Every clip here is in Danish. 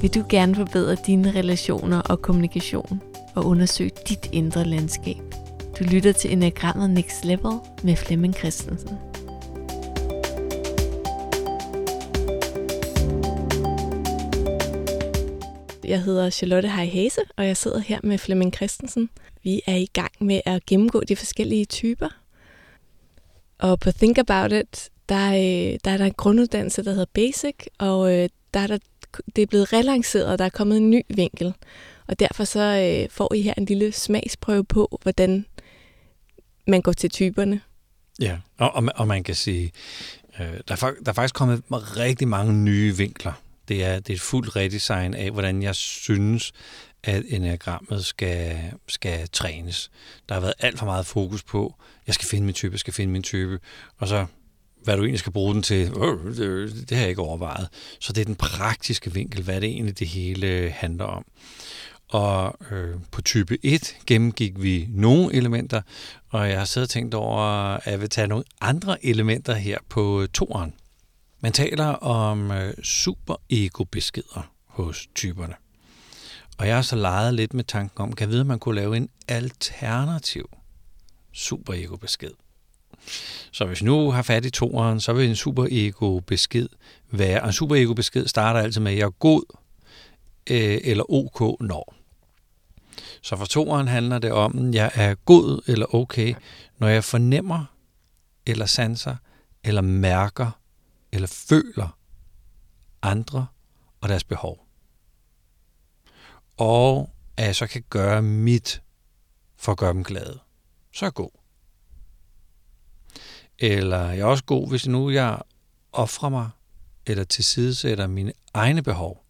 Vil du gerne forbedre dine relationer og kommunikation og undersøge dit indre landskab? Du lytter til Enagrammet Next Level med Flemming Christensen. Jeg hedder Charlotte Heihase, og jeg sidder her med Flemming Christensen. Vi er i gang med at gennemgå de forskellige typer. Og på Think About It, der, er, der er der en grunduddannelse, der hedder Basic, og øh, der er der, det er blevet relanceret, og der er kommet en ny vinkel. Og derfor så øh, får I her en lille smagsprøve på, hvordan man går til typerne. Ja, og, og, og man kan sige, øh, der, er, der er faktisk kommet rigtig mange nye vinkler. Det er, det er et fuldt redesign af, hvordan jeg synes, at enagrammet skal, skal trænes. Der har været alt for meget fokus på, jeg skal finde min type, jeg skal finde min type, og så hvad du egentlig skal bruge den til, øh, det, det har jeg ikke overvejet. Så det er den praktiske vinkel, hvad det egentlig det hele handler om. Og øh, på type 1 gennemgik vi nogle elementer, og jeg har siddet og tænkt over, at jeg vil tage nogle andre elementer her på toeren. Man taler om øh, super-ego-beskeder hos typerne. Og jeg har så leget lidt med tanken om, kan jeg vide, at man kunne lave en alternativ super-ego-besked. Så hvis nu har fat i toeren, så vil en super-ego-besked være, og en super-ego-besked starter altid med, at jeg er god øh, eller ok når. Så for toeren handler det om, at jeg er god eller okay, når jeg fornemmer eller sanser eller mærker eller føler andre og deres behov. Og at jeg så kan gøre mit for at gøre dem glade. Så er jeg god. Eller jeg er også god, hvis nu jeg offrer mig eller tilsidesætter mine egne behov,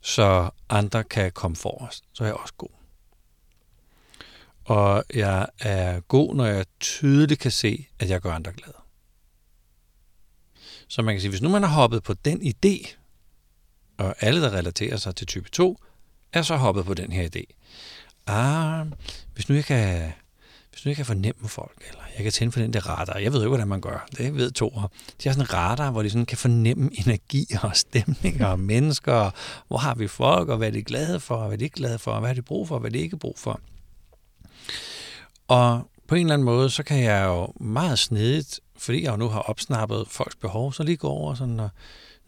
så andre kan komme forrest. Så er jeg også god. Og jeg er god, når jeg tydeligt kan se, at jeg gør andre glade. Så man kan sige, hvis nu man har hoppet på den idé, og alle, der relaterer sig til type 2, er så hoppet på den her idé. Ah, hvis nu jeg kan, hvis nu jeg kan fornemme folk, eller jeg kan tænde for den der radar. Jeg ved jo, hvordan man gør. Det ved to. De har sådan en radar, hvor de sådan kan fornemme energi og stemninger og mennesker. Og hvor har vi folk, og hvad er de glade for, og hvad er de ikke glade for, og hvad har de brug for, og hvad er de ikke brug for. Og på en eller anden måde, så kan jeg jo meget snedigt, fordi jeg jo nu har opsnappet folks behov, så lige gå over sådan og,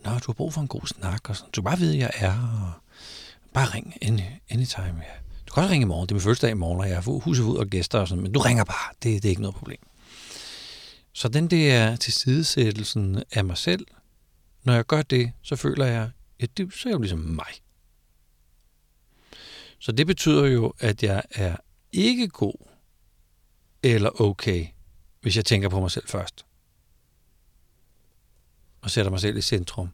Nå, du har brug for en god snak, og sådan. Du bare ved, jeg er, og bare ring any, anytime. Ja. Kan også ringe i morgen. Det er min første dag i morgen, og jeg har huset ud og gæster og sådan, men du ringer bare. Det, det er ikke noget problem. Så den der tilsidesættelsen af mig selv, når jeg gør det, så føler jeg, at det, så er jeg jo ligesom mig. Så det betyder jo, at jeg er ikke god eller okay, hvis jeg tænker på mig selv først. Og sætter mig selv i centrum.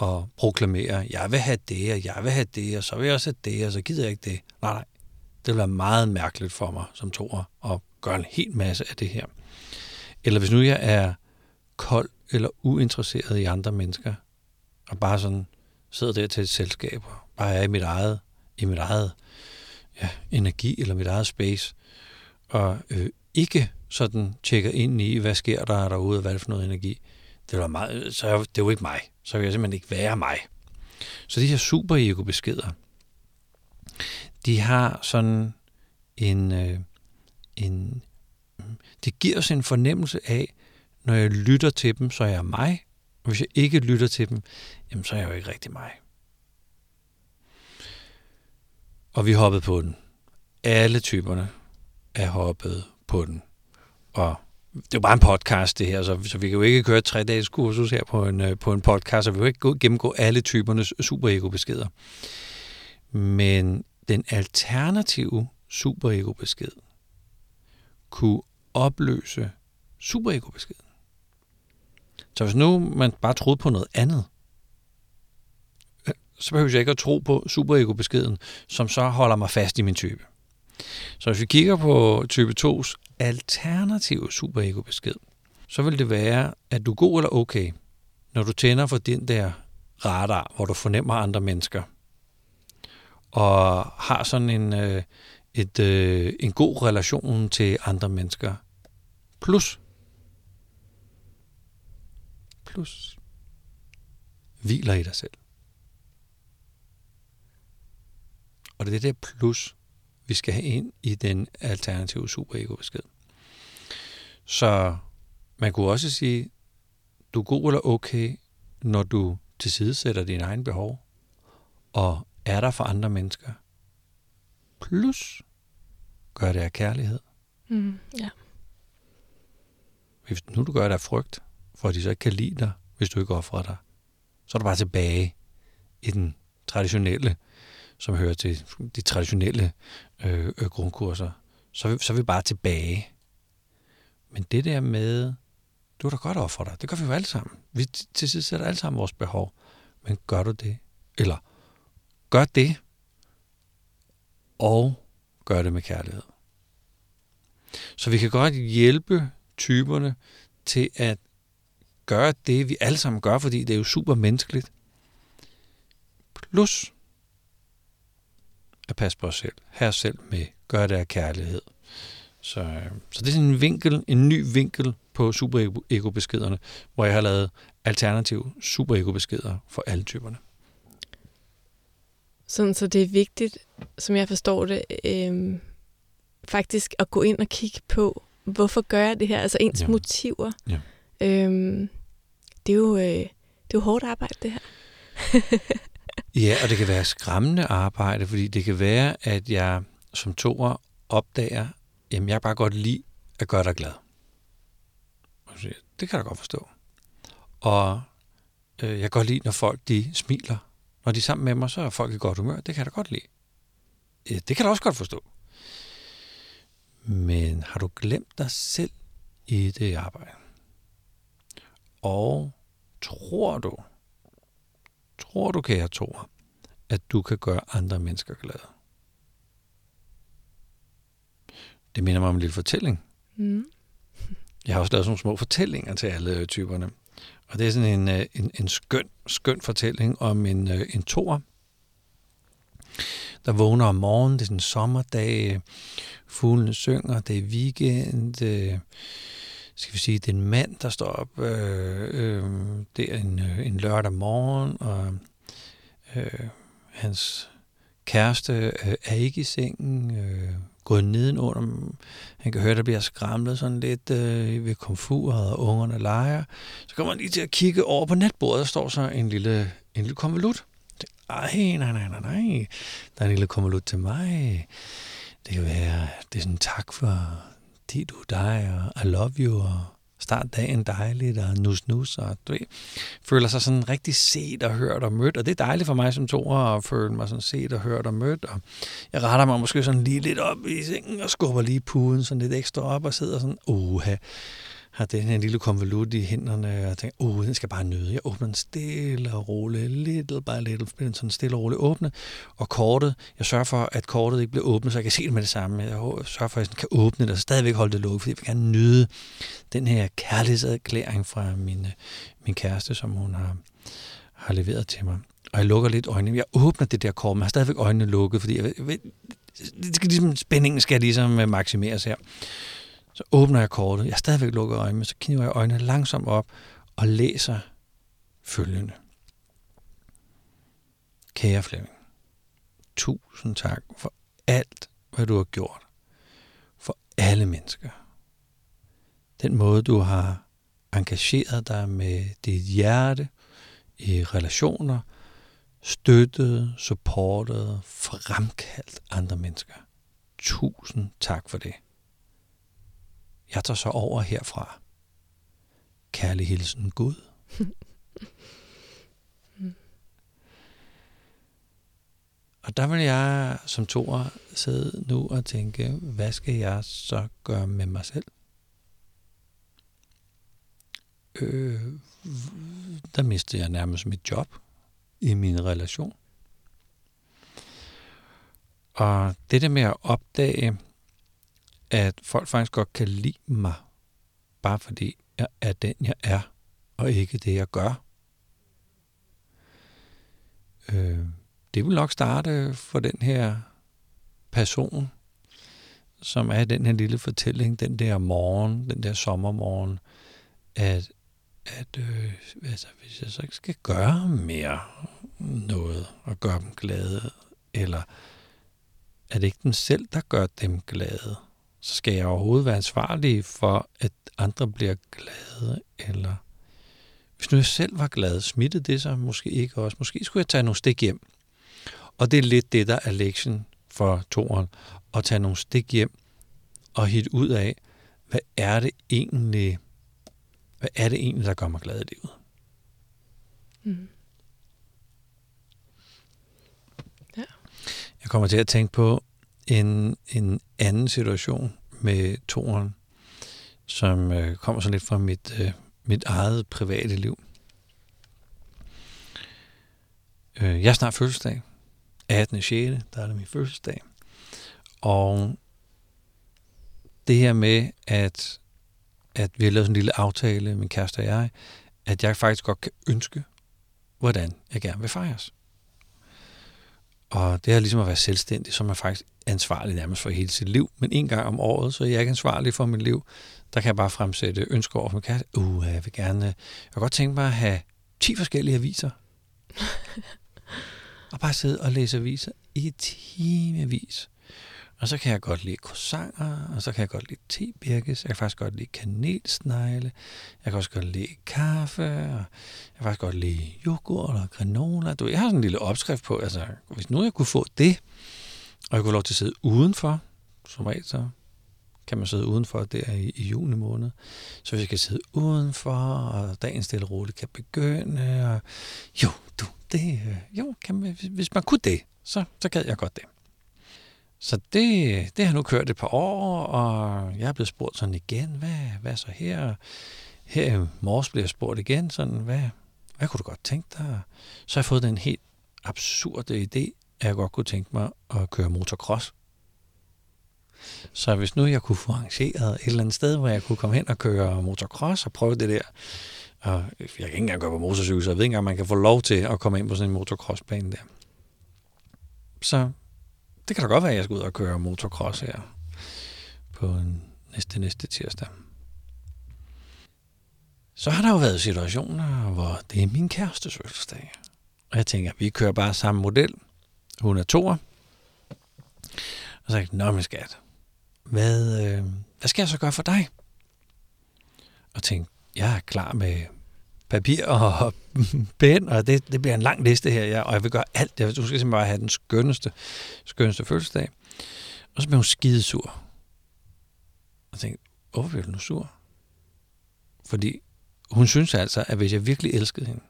Og proklamere, jeg vil have det, og jeg vil have det, og så vil jeg også have det, og så gider jeg ikke det. Nej, nej. Det vil være meget mærkeligt for mig som toer at gøre en hel masse af det her. Eller hvis nu jeg er kold eller uinteresseret i andre mennesker, og bare sådan sidder der til et selskab, og bare er i mit eget, i mit eget ja, energi eller mit eget space, og øh, ikke sådan tjekker ind i, hvad sker der derude, og hvad er det for noget energi, det var meget, så er det jo ikke mig. Så vil jeg simpelthen ikke være mig. Så de her super ego beskeder, de har sådan en, øh, en det giver os en fornemmelse af, når jeg lytter til dem, så er jeg mig. Og hvis jeg ikke lytter til dem, jamen så er jeg jo ikke rigtig mig. Og vi hoppede på den. Alle typerne er hoppet på den. Og det er jo bare en podcast, det her, så, så vi kan jo ikke køre et tre-dages kursus her på en, øh, på en podcast, så vi kan jo ikke gennemgå alle typernes superego-beskeder. Men den alternative superego-besked kunne opløse superego-beskeden. Så hvis nu man bare troede på noget andet, øh, så behøver jeg ikke at tro på superego-beskeden, som så holder mig fast i min type. Så hvis vi kigger på type 2's alternative superego-besked, så vil det være, at du er god eller okay, når du tænder for den der radar, hvor du fornemmer andre mennesker, og har sådan en, øh, et, øh, en god relation til andre mennesker. Plus. Plus. Hviler i dig selv. Og det er det der plus, vi skal have ind i den alternative superego-besked. Så man kunne også sige, du er god eller okay, når du tilsidesætter dine egne behov, og er der for andre mennesker. Plus, gør det af kærlighed. Mm, ja. Hvis nu du gør det af frygt, for at de så ikke kan lide dig, hvis du ikke offrer dig, så er du bare tilbage i den traditionelle, som hører til de traditionelle øh, øh, grundkurser. Så, så er vi bare tilbage. Men det der med, du er da godt ofre dig. Det gør vi jo alle sammen. Vi til sidst sætter alle sammen vores behov. Men gør du det? Eller gør det, og gør det med kærlighed. Så vi kan godt hjælpe typerne til at gøre det, vi alle sammen gør, fordi det er jo super menneskeligt. Plus at passe på os selv. Her selv med. Gør det af kærlighed. Så, øh, så det er sådan en vinkel, en ny vinkel på super-ego-beskederne, hvor jeg har lavet alternative super-ego-beskeder for alle typerne. Sådan, så det er vigtigt, som jeg forstår det, øh, faktisk at gå ind og kigge på, hvorfor gør jeg det her? Altså ens ja. motiver. Ja. Øh, det, er jo, øh, det er jo hårdt arbejde, det her. ja, og det kan være skræmmende arbejde, fordi det kan være, at jeg som toer opdager, jamen jeg bare godt lide at gøre dig glad. Og Det kan jeg godt forstå. Og øh, jeg kan godt lide, når folk de smiler. Når de er sammen med mig, så er folk i godt humør. Det kan jeg da godt lide. Ja, det kan jeg også godt forstå. Men har du glemt dig selv i det arbejde? Og tror du, tror du, kære Thor, at du kan gøre andre mennesker glade? Det minder mig om en lille fortælling. Mm. Jeg har også lavet sådan nogle små fortællinger til alle typerne. Og det er sådan en, øh, en, en skøn, skøn fortælling om en, øh, en tor, der vågner om morgenen. Det er sådan en sommerdag. Fuglene synger. Det er weekend. Øh, skal vi sige, det er en mand, der står op. Øh, øh, der en, øh, en lørdag morgen, og øh, hans kæreste øh, er ikke i sengen. Øh, gået nedenunder. Han kan høre, der bliver skramlet sådan lidt øh, ved komfuret, og ungerne leger. Så kommer han lige til at kigge over på natbordet, der står så en lille, en lille konvolut. Ej, nej, nej, nej, nej. Der er en lille konvolut til mig. Det kan være, det er sådan tak for fordi du er dig, og I love you, og start dagen dejligt, og nus nus, og du ved, føler sig sådan rigtig set og hørt og mødt, og det er dejligt for mig som to at føle mig sådan set og hørt og mødt, og jeg retter mig måske sådan lige lidt op i sengen og skubber lige puden sådan lidt ekstra op og sidder sådan, uha, har den her lille konvolut i hænderne, og tænker, oh, den skal bare nyde. Jeg åbner den stille og roligt, little by little, bliver den sådan stille og roligt åbne. Og kortet, jeg sørger for, at kortet ikke bliver åbnet, så jeg kan se det med det samme. Jeg sørger for, at jeg kan åbne det, og stadigvæk holde det lukket, fordi jeg vil gerne nyde den her kærlighedserklæring fra min, øh, min kæreste, som hun har, har leveret til mig. Og jeg lukker lidt øjnene. Jeg åbner det der kort, men jeg har stadigvæk øjnene lukket, fordi jeg, jeg, det skal ligesom, spændingen skal ligesom øh, maksimeres her. Så åbner jeg kortet. Jeg er stadigvæk lukket øjnene, men så kniver jeg øjnene langsomt op og læser følgende. Kære Flemming, tusind tak for alt, hvad du har gjort. For alle mennesker. Den måde, du har engageret dig med dit hjerte i relationer, støttet, supportet, fremkaldt andre mennesker. Tusind tak for det. Jeg tager så over herfra. Kærlig hilsen Gud. og der vil jeg som toer sidde nu og tænke, hvad skal jeg så gøre med mig selv? Øh, der mistede jeg nærmest mit job i min relation. Og det der med at opdage, at folk faktisk godt kan lide mig, bare fordi jeg er den, jeg er, og ikke det, jeg gør. Øh, det vil nok starte for den her person, som er den her lille fortælling, den der morgen, den der sommermorgen, at, at øh, altså, hvis jeg så ikke skal gøre mere noget og gøre dem glade, eller er det ikke dem selv, der gør dem glade? Så skal jeg overhovedet være ansvarlig for, at andre bliver glade, eller hvis nu jeg selv var glad, smittede det sig måske ikke også. Måske skulle jeg tage nogle stik hjem. Og det er lidt det, der er lektion for toren. At tage nogle stik hjem og hit ud af, hvad er det egentlig, hvad er det egentlig, der gør mig glad i livet? Mm. Ja. Jeg kommer til at tænke på en, en anden situation med toren, som øh, kommer så lidt fra mit, øh, mit eget private liv. Øh, jeg er snart fødselsdag. 18. 6. der er det min fødselsdag. Og det her med, at, at vi har lavet sådan en lille aftale, min kæreste og jeg, at jeg faktisk godt kan ønske, hvordan jeg gerne vil fejres. Og det er ligesom at være selvstændig, så er man faktisk ansvarlig nærmest for hele sit liv. Men en gang om året, så er jeg ikke ansvarlig for mit liv. Der kan jeg bare fremsætte ønsker over for min kæreste. Uh, jeg vil gerne, jeg kan godt tænke mig at have 10 forskellige aviser. og bare sidde og læse aviser i timevis. Og så kan jeg godt lide croissanter, og så kan jeg godt lide tebirkes, jeg kan faktisk godt lide kanelsnegle, jeg kan også godt lide kaffe, og jeg kan faktisk godt lide yoghurt og granola. Du, jeg har sådan en lille opskrift på, altså hvis nu jeg kunne få det, og jeg kunne lov til at sidde udenfor, som regel så kan man sidde udenfor der i, i juni måned. Så hvis jeg kan sidde udenfor, og dagen stille og roligt kan begynde, og jo, du, det, øh, jo, kan man, hvis man kunne det, så, så gad jeg godt det. Så det, det har nu kørt et par år, og jeg er blevet spurgt sådan igen, hvad, hvad så her? Her i morges bliver jeg spurgt igen, sådan, hvad, hvad kunne du godt tænke dig? Så har jeg fået den helt absurde idé, at jeg godt kunne tænke mig at køre motocross. Så hvis nu jeg kunne få arrangeret et eller andet sted, hvor jeg kunne komme hen og køre motocross og prøve det der, og jeg kan ikke engang gøre på motorcykel, så jeg ved ikke engang, man kan få lov til at komme ind på sådan en motocrossbane der. Så det kan da godt være, at jeg skal ud og køre motocross her på næste, næste tirsdag. Så har der jo været situationer, hvor det er min kæreste fødselsdag. Og jeg tænker, vi kører bare samme model. Hun er toer. Og så sagde jeg, nå min skat, hvad, øh, hvad skal jeg så gøre for dig? Og tænkte, jeg er klar med papir og pen, og det, det bliver en lang liste her, ja, og jeg vil gøre alt. Jeg, du skal simpelthen bare have den skønneste, skønneste fødselsdag. Og så blev hun skidesur. Og jeg tænkte, hvorfor bliver du nu sur? Fordi hun synes altså, at hvis jeg virkelig elskede hende,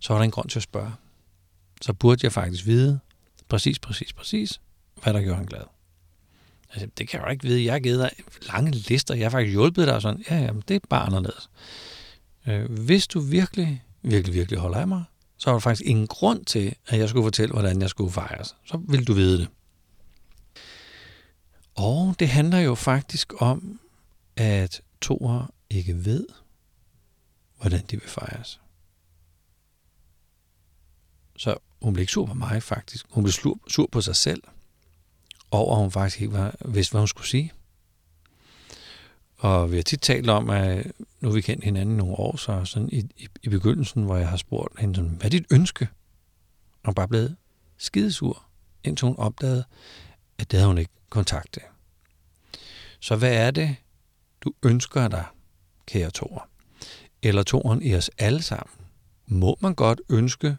så var der en grund til at spørge. Så burde jeg faktisk vide præcis, præcis, præcis, hvad der gjorde hende glad. Altså, det kan jeg jo ikke vide. Jeg har givet dig lange lister. Jeg har faktisk hjulpet dig sådan. Ja, jamen, det er bare anderledes. Øh, hvis du virkelig, virkelig, virkelig holder af mig, så var der faktisk ingen grund til, at jeg skulle fortælle, hvordan jeg skulle fejres. Så vil du vide det. Og det handler jo faktisk om, at toer ikke ved, hvordan de vil fejres. Så hun blev ikke sur på mig faktisk. Hun blev sur, sur på sig selv, over at hun faktisk ikke var, vidste, hvad hun skulle sige. Og vi har tit talt om, at nu har vi kendt hinanden nogle år, så sådan i, i, i begyndelsen, hvor jeg har spurgt hende, sådan, hvad er dit ønske? Og hun bare blevet skidesur, indtil hun opdagede, at det havde hun ikke kontakt til. Så hvad er det, du ønsker dig, kære Thor? Eller Toren i os alle sammen? Må man godt ønske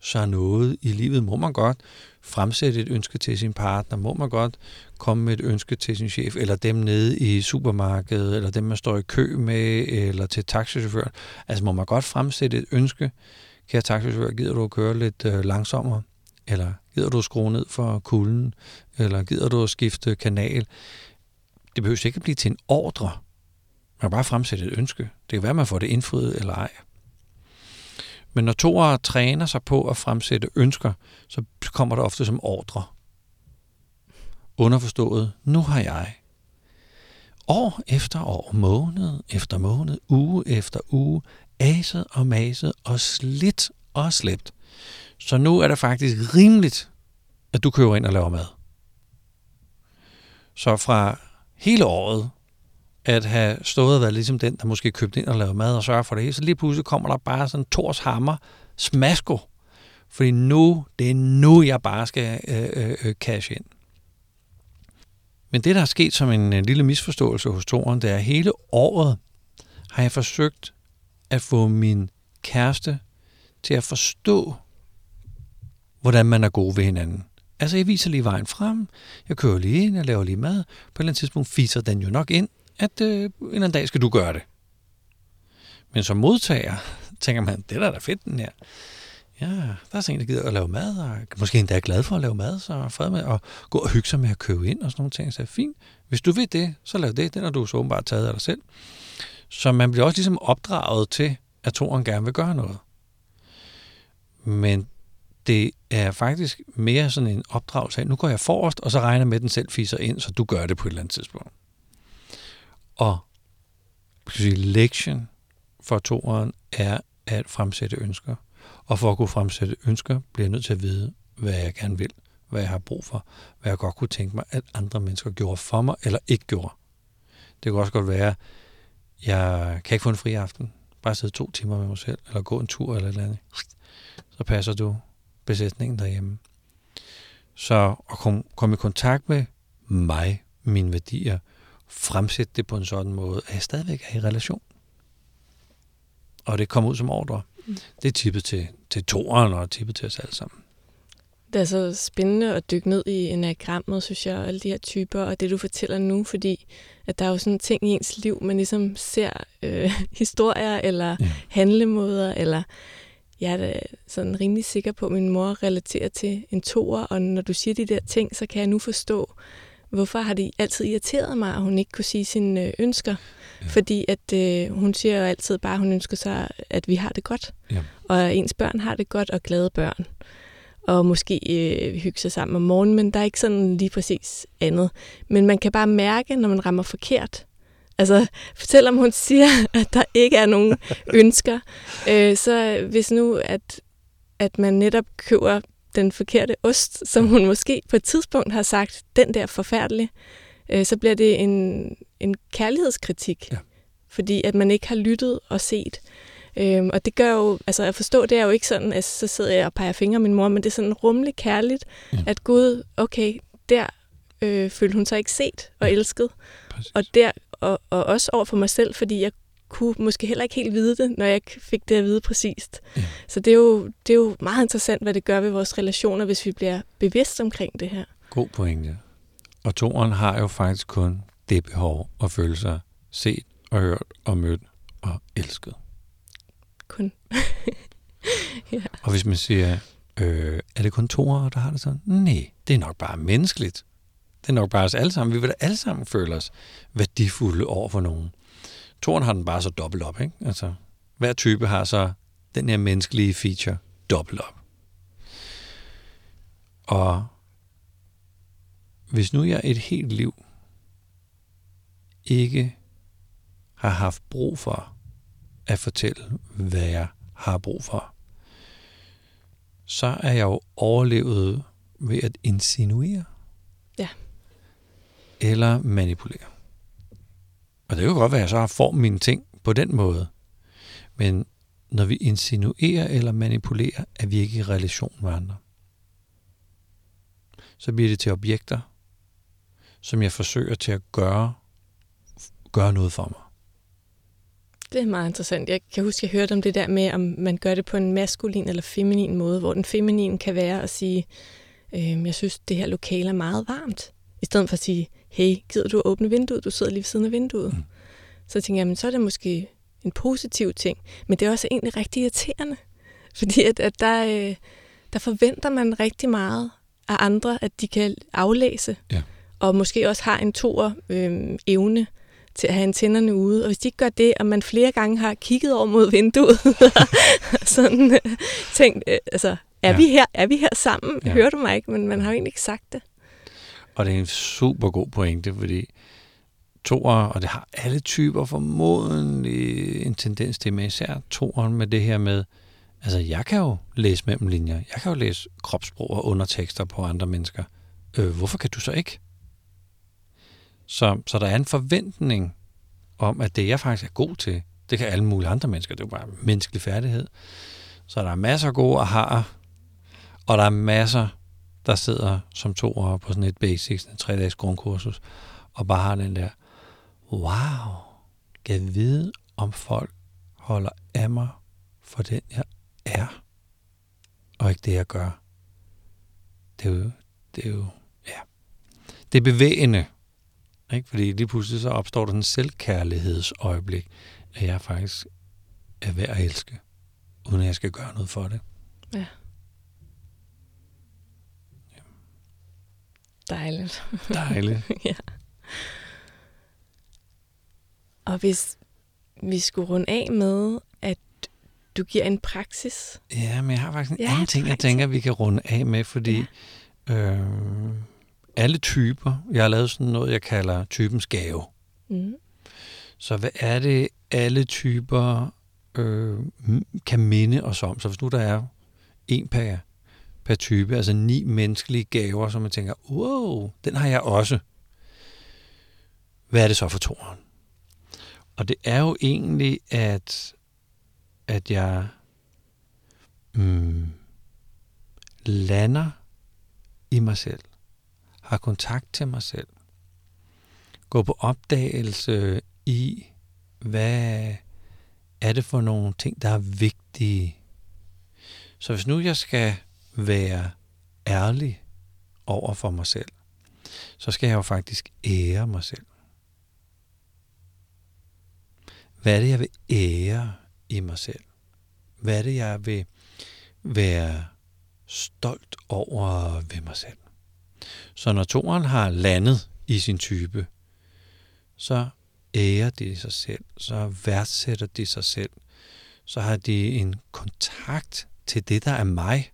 sig noget i livet? Må man godt fremsætte et ønske til sin partner? Må man godt komme med et ønske til sin chef, eller dem nede i supermarkedet, eller dem, man står i kø med, eller til taxichaufføren? Altså må man godt fremsætte et ønske? Kære taxichauffør, gider du at køre lidt øh, langsommere? Eller gider du at skrue ned for kulden? Eller gider du at skifte kanal? Det behøver ikke at blive til en ordre. Man kan bare fremsætte et ønske. Det kan være, man får det indfriet eller ej. Men når toere træner sig på at fremsætte ønsker, så kommer det ofte som ordre. Underforstået, nu har jeg år efter år, måned efter måned, uge efter uge, aset og maset og slidt og slæbt. Så nu er det faktisk rimeligt, at du køber ind og laver mad. Så fra hele året at have stået og været ligesom den, der måske købte ind og lavet mad og sørger for det hele. Så lige pludselig kommer der bare sådan Tors hammer, smasko, Fordi nu, det er nu, jeg bare skal øh, øh, øh cash ind. Men det, der er sket som en, en lille misforståelse hos Toren, det er, at hele året har jeg forsøgt at få min kæreste til at forstå, hvordan man er god ved hinanden. Altså, jeg viser lige vejen frem, jeg kører lige ind, jeg laver lige mad. På et eller andet tidspunkt fiser den jo nok ind, at øh, en eller anden dag skal du gøre det. Men som modtager, tænker man, det er da fedt, den her. Ja, der er sådan en, der gider at lave mad, og måske endda er glad for at lave mad, så fred med at gå og hygge sig med at købe ind og sådan nogle ting. Så fint, hvis du vil det, så lav det. Den har du så åbenbart taget af dig selv. Så man bliver også ligesom opdraget til, at toren gerne vil gøre noget. Men det er faktisk mere sådan en opdragelse af, nu går jeg forrest, og så regner med, at den selv fiser ind, så du gør det på et eller andet tidspunkt. Og sige, lektion for toeren er at fremsætte ønsker. Og for at kunne fremsætte ønsker, bliver jeg nødt til at vide, hvad jeg gerne vil, hvad jeg har brug for, hvad jeg godt kunne tænke mig, at andre mennesker gjorde for mig, eller ikke gjorde. Det kan også godt være, jeg kan ikke få en fri aften, bare sidde to timer med mig selv, eller gå en tur eller et eller andet. Så passer du besætningen derhjemme. Så at komme kom i kontakt med mig, mine værdier, fremsætte det på en sådan måde, at jeg stadigvæk er i relation. Og det kommer ud som ordre. Mm. Det er tippet til, til toeren og tippet til os alle sammen. Det er så spændende at dykke ned i enagrammet, synes jeg, og alle de her typer, og det du fortæller nu, fordi at der er jo sådan ting i ens liv, man ligesom ser øh, historier, eller ja. handlemåder, eller jeg er da sådan rimelig sikker på, at min mor relaterer til en toer, og når du siger de der ting, så kan jeg nu forstå, hvorfor har det altid irriteret mig, at hun ikke kunne sige sine øh, ønsker. Ja. Fordi at øh, hun siger jo altid bare, at hun ønsker sig, at vi har det godt. Ja. Og ens børn har det godt, og glade børn. Og måske øh, hygge sig sammen om morgenen, men der er ikke sådan lige præcis andet. Men man kan bare mærke, når man rammer forkert. Altså, selvom hun siger, at der ikke er nogen ønsker, øh, så hvis nu, at, at man netop køber den forkerte ost, som hun måske på et tidspunkt har sagt, den der forfærdelig, øh, så bliver det en, en kærlighedskritik. Ja. Fordi at man ikke har lyttet og set. Øhm, og det gør jo, altså at forstå, det er jo ikke sådan, at så sidder jeg og peger fingre af min mor, men det er sådan rummelig kærligt, ja. at Gud, okay, der øh, følte hun sig ikke set og elsket. Præcis. Og der, og, og også over for mig selv, fordi jeg kunne måske heller ikke helt vide det, når jeg ikke fik det at vide præcist. Ja. Så det er, jo, det er jo meget interessant, hvad det gør ved vores relationer, hvis vi bliver bevidst omkring det her. God pointe. Og toren har jo faktisk kun det behov at føle sig set og hørt og mødt og elsket. Kun. ja. Og hvis man siger, øh, er det kun toer, der har det sådan? Nej, det er nok bare menneskeligt. Det er nok bare os alle sammen. Vi vil da alle sammen føle os værdifulde over for nogen. Toren har den bare så dobbelt op, ikke? Altså, hver type har så den her menneskelige feature dobbelt op. Og hvis nu jeg et helt liv ikke har haft brug for at fortælle, hvad jeg har brug for, så er jeg jo overlevet ved at insinuere. Ja. Eller manipulere. Og det kan godt være, at jeg så har formet mine ting på den måde. Men når vi insinuerer eller manipulerer, er vi ikke i relation med andre. Så bliver det til objekter, som jeg forsøger til at gøre, gøre noget for mig. Det er meget interessant. Jeg kan huske, at jeg hørte om det der med, om man gør det på en maskulin eller feminin måde, hvor den feminine kan være at sige, øh, jeg synes, det her lokale er meget varmt. I stedet for at sige, hey, gider du at åbne vinduet? Du sidder lige ved siden af vinduet. Mm. Så tænker jeg, men så er det måske en positiv ting. Men det er også egentlig rigtig irriterende. Fordi at, at der, øh, der forventer man rigtig meget af andre, at de kan aflæse. Ja. Og måske også har en toer øh, evne til at have antennerne ude. Og hvis de ikke gør det, og man flere gange har kigget over mod vinduet, sådan øh, tænkt, øh, altså, er, ja. vi her, er vi her sammen? Ja. Hører du mig ikke? Men man har jo egentlig ikke sagt det. Og det er en super god pointe, fordi toer, og det har alle typer formodentlig en tendens til, men især toeren med det her med, altså jeg kan jo læse mellem linjer, jeg kan jo læse kropssprog og undertekster på andre mennesker. Øh, hvorfor kan du så ikke? Så, så der er en forventning om, at det jeg faktisk er god til, det kan alle mulige andre mennesker. Det er jo bare menneskelig færdighed. Så der er masser af gode har Og der er masser, der sidder som to år på sådan et basics, en tre dages grundkursus, og bare har den der, wow, jeg vide, om folk holder af mig for den, jeg er, og ikke det, jeg gør. Det er jo, det er jo ja, det er bevægende, ikke? fordi lige pludselig så opstår der en selvkærlighedsøjeblik, at jeg faktisk er værd at elske, uden at jeg skal gøre noget for det. Ja. Dejligt. Dejligt. ja. Og hvis vi skulle runde af med, at du giver en praksis. Ja, men jeg har faktisk en ja, anden ting, jeg tænker, vi kan runde af med, fordi ja. øh, alle typer, jeg har lavet sådan noget, jeg kalder typens gave. Mm. Så hvad er det, alle typer øh, kan minde os om? Så hvis nu der er en per, per type, altså ni menneskelige gaver, som man tænker, wow, den har jeg også. Hvad er det så for toren? Og det er jo egentlig, at, at jeg mm, lander i mig selv, har kontakt til mig selv, går på opdagelse i, hvad er det for nogle ting, der er vigtige. Så hvis nu jeg skal være ærlig over for mig selv, så skal jeg jo faktisk ære mig selv. Hvad er det, jeg vil ære i mig selv? Hvad er det, jeg vil være stolt over ved mig selv? Så når toren har landet i sin type, så ærer de sig selv, så værdsætter de sig selv, så har de en kontakt til det, der er mig,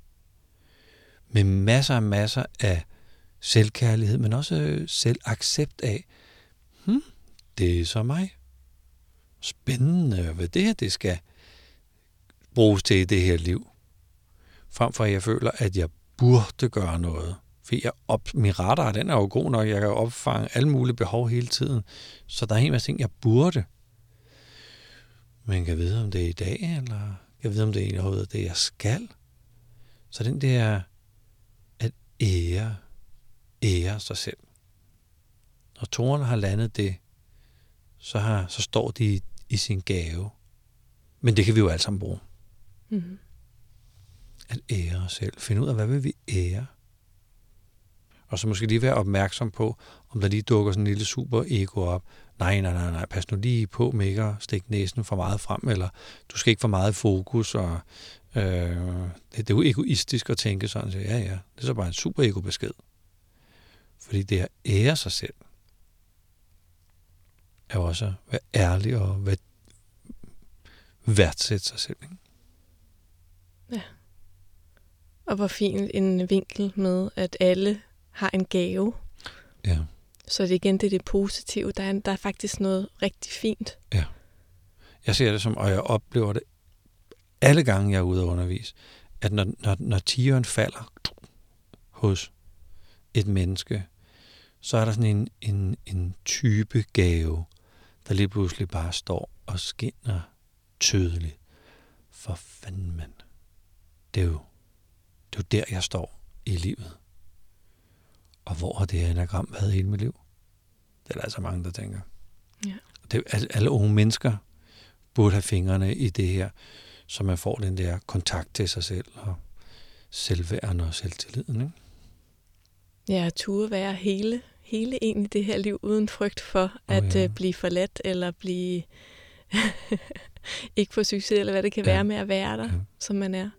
med masser og masser af selvkærlighed, men også øh, selvaccept af, hmm, det er så mig spændende, hvad det her det skal bruges til i det her liv. Frem for at jeg føler, at jeg burde gøre noget. For jeg op, min radar, den er jo god nok. Jeg kan opfange alle mulige behov hele tiden. Så der er en masse ting, jeg burde. Men kan vide, om det er i dag, eller kan jeg vide, om det er noget, det jeg skal. Så den der ære, ære sig selv. Når toren har landet det, så, har, så står de i sin gave. Men det kan vi jo alle sammen bruge. Mm-hmm. At ære os selv. Finde ud af, hvad vil vi ære? Og så måske lige være opmærksom på, om der lige dukker sådan en lille super ego op. Nej, nej, nej, nej, pas nu lige på med ikke at stikke næsen for meget frem, eller du skal ikke for meget fokus, og øh, det, det er jo egoistisk at tænke sådan, så ja, ja, det er så bare en super ego-besked. Fordi det at ære sig selv er også at være ærlig og være, værdsætte sig selv. Ikke? Ja. Og hvor fint en vinkel med, at alle har en gave. Ja. Så det igen det er det positive. Der er, der er faktisk noget rigtig fint. Ja. Jeg ser det som, og jeg oplever det alle gange, jeg er ude og undervise, at når, når, når tigeren falder hos et menneske, så er der sådan en, en, en type gave, der lige pludselig bare står og skinner tydeligt. For fanden, mand. Det er jo, det er jo der, jeg står i livet. Og hvor har det her enagram været hele mit liv? Det er der altså mange, der tænker. Ja. Det, alle, alle unge mennesker burde have fingrene i det her, så man får den der kontakt til sig selv og selvværden og selvtilliden. Ikke? Ja, turde være hele hele en i det her liv, uden frygt for oh, at ja. uh, blive forladt, eller blive ikke få succes, eller hvad det kan ja. være med at være der, ja. som man er.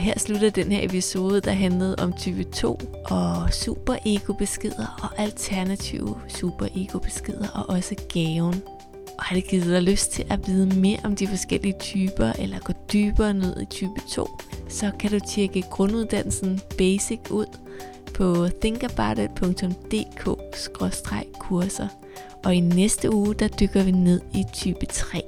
Her slutter den her episode, der handlede om type 2 og super ego beskeder og alternative super ego beskeder og også gaven og har det givet dig lyst til at vide mere om de forskellige typer, eller gå dybere ned i type 2, så kan du tjekke grunduddannelsen Basic ud på thinkaboutit.dk-kurser. Og i næste uge, der dykker vi ned i type 3.